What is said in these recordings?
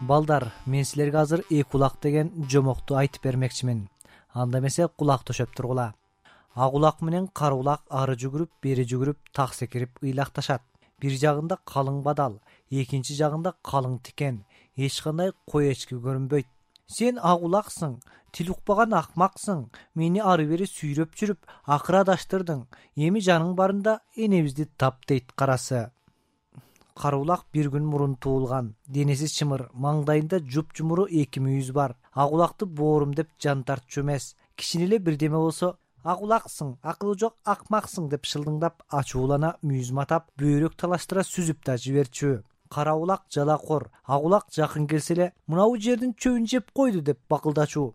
балдар мен силерге азыр эки улак деген жомокту айтып бермекчимин. Анда эмесе кулак төшөп тургула. Ак улак менен кара улак ары жүгүрүп бери жүгүрүп так секирип ыйлакташат. Бир жагында калың бадал экинчи жагында калың тикен. Эч кандай кой эчки көрүнбөйт. Сен ак улаксың тил укпаган акмаксың мени ары бери сүйрөп жүрүп акыры адаштырдың эми жаның барында энебизди тап дейт карасы кара улак бир күн мурун туулган. Денеси чымыр маңдайында жупжумуру эки мүйүз бар. Ак улакты боорум деп жан тартчу эмес. Кичине эле бирдеме болсо ак улаксың акылы жок акмаксың деп шылдыңдап ачуулана мүйүз матап бөйрөк талаштыра сүзүп да жиберчү. Кара улак жалакор ак улак жакын келсе эле мынабу жердин чөбүн жеп койду деп бакылдачу.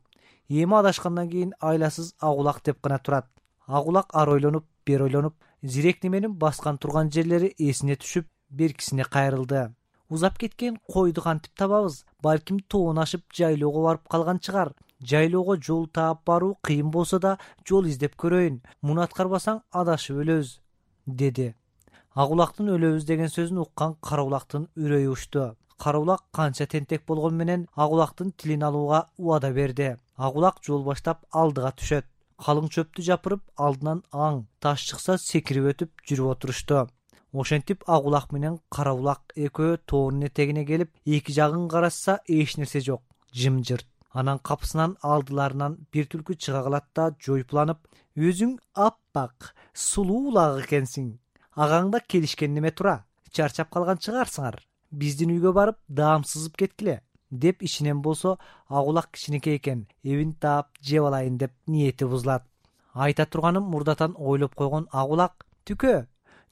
Эми адашкандан кийин айласыз ак улак деп гана турат. Ак улак ары ойлонуп бери ойлонуп зирек неменин баскан турган жерлери эсине түшүп беркисине кайрылды. Узап кеткен койду кантип табабыз? Балким тоон ашып жайлоого барып калган чыгар. Жайлоого жол таап баруу кыйын болсо да жол издеп көрөйүн. Муну аткарбасаң адашып өлөбүз деди. Ак улактын өлөбүз деген сөзүн уккан кара улактын үрөйү учту. Кара улак канча тентек болгону менен ак улактын тилин алууга убада берди. Ак улак жол баштап алдыга түшөт. Калың чөптү жапырып алдынан аң таш чыкса секирип өтүп жүрүп отурушту ошентип ак улак менен кара улак экөө тоонун этегине келип эки жагын карашса эч нерсе жок жымжырт. Анан капысынан алдыларынан бир түлкү чыга калат да жойпуланып өзүң аппак сулуу улак экенсиң. Агаңда келишкен неме тура? Чарчап калган чыгарсыңар. Биздин үйгө барып даам сызып кеткиле. Деп ичинен болсо ак улак кичинекей экен эбин таап жеп алайын деп ниети бузулат. Айта турганым мурдатан ойлоп койгон ак улак түкө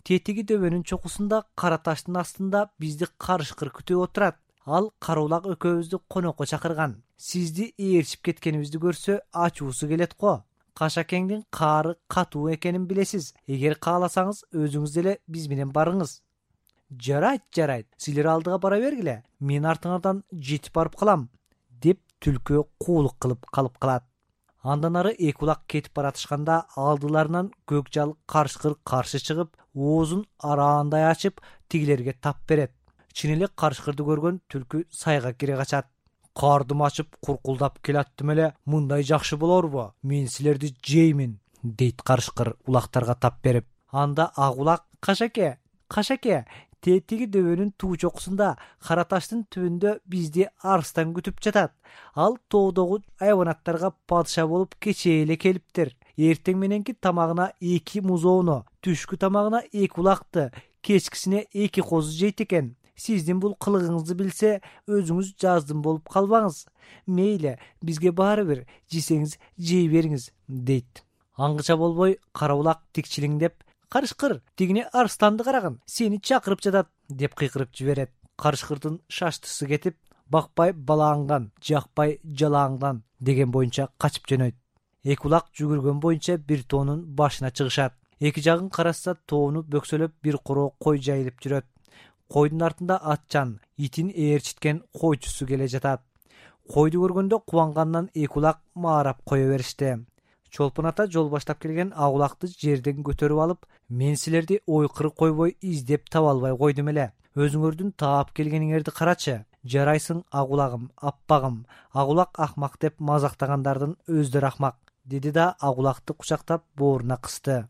тетиги дөбөнүн чокусунда кара таштын астында бизди карышкыр күтүп отурат. Ал кара улак экөөбүздү конокко чакырган. Сизди ээрчип кеткенибизди көрсө ачуусу келет го. Кашакеңдин каары катуу экенин билесиз. Эгер кааласаңыз өзүңүз деле биз менен барыңыз. Жарайт жарайт. Силер алдыга бара бергиле. Мен артыңардан жетип барып калам деп түлкү куулук кылып калып калат андан ары эки улак кетип баратышканда алдыларынан көк жал карышкыр каршы чыгып оозун араандай ачып тигилерге тап берет. Чын эле карышкырды көргөн түлкү сайга кире качат. Кардым ачып куркулдап келаттым эле мындай жакшы болорбу мен силерди жеймин дейт карышкыр улактарга тап берип. Анда ак улак кашаке кашаке тетиги дөбөнүн туу чокусунда кара таштын түбүндө бизди арстан күтүп жатат. Ал тоодогу айванаттарга падыша болуп кечээ эле келиптир. Эртең мененки тамагына эки музоону түшкү тамагына эки улакты кечкисине эки козу жейт экен. Сиздин бул кылыгыңызды билсе өзүңүз жаздым болуп калбаңыз. Мейли бизге баары бир жесеңиз жей бериңиз дейт. Аңгыча болбой кара улак тикчилиңдеп карышкыр тигине арстанды карагын сени чакырып жатат деп кыйкырып жиберет. Карышкырдын шаштысы кетип бакпай балаңдан жакпай жалааңдан деген боюнча качып жөнөйт. Эки улак жүгүргөн боюнча бир тоонун башына чыгышат. Эки жагын карашса тоону бөксөлөп бир короо кой жайылып жүрөт. Койдун артында атчан итин ээрчиткен койчусу келе жатат. Койду көргөндө кубанганынан эки улак маарап кое беришти чолпон ата жол баштап келген ак улакты жерден көтөрүп алып мен силерди ойкыры койбой издеп таба албай койдум эле. Өзүңөрдүн таап келгениңерди карачы. Жарайсың ак улагым аппагым. Ак улак акмак деп мазактагандардын өздөрү акмак деди да ак улакты кучактап бооруна кысты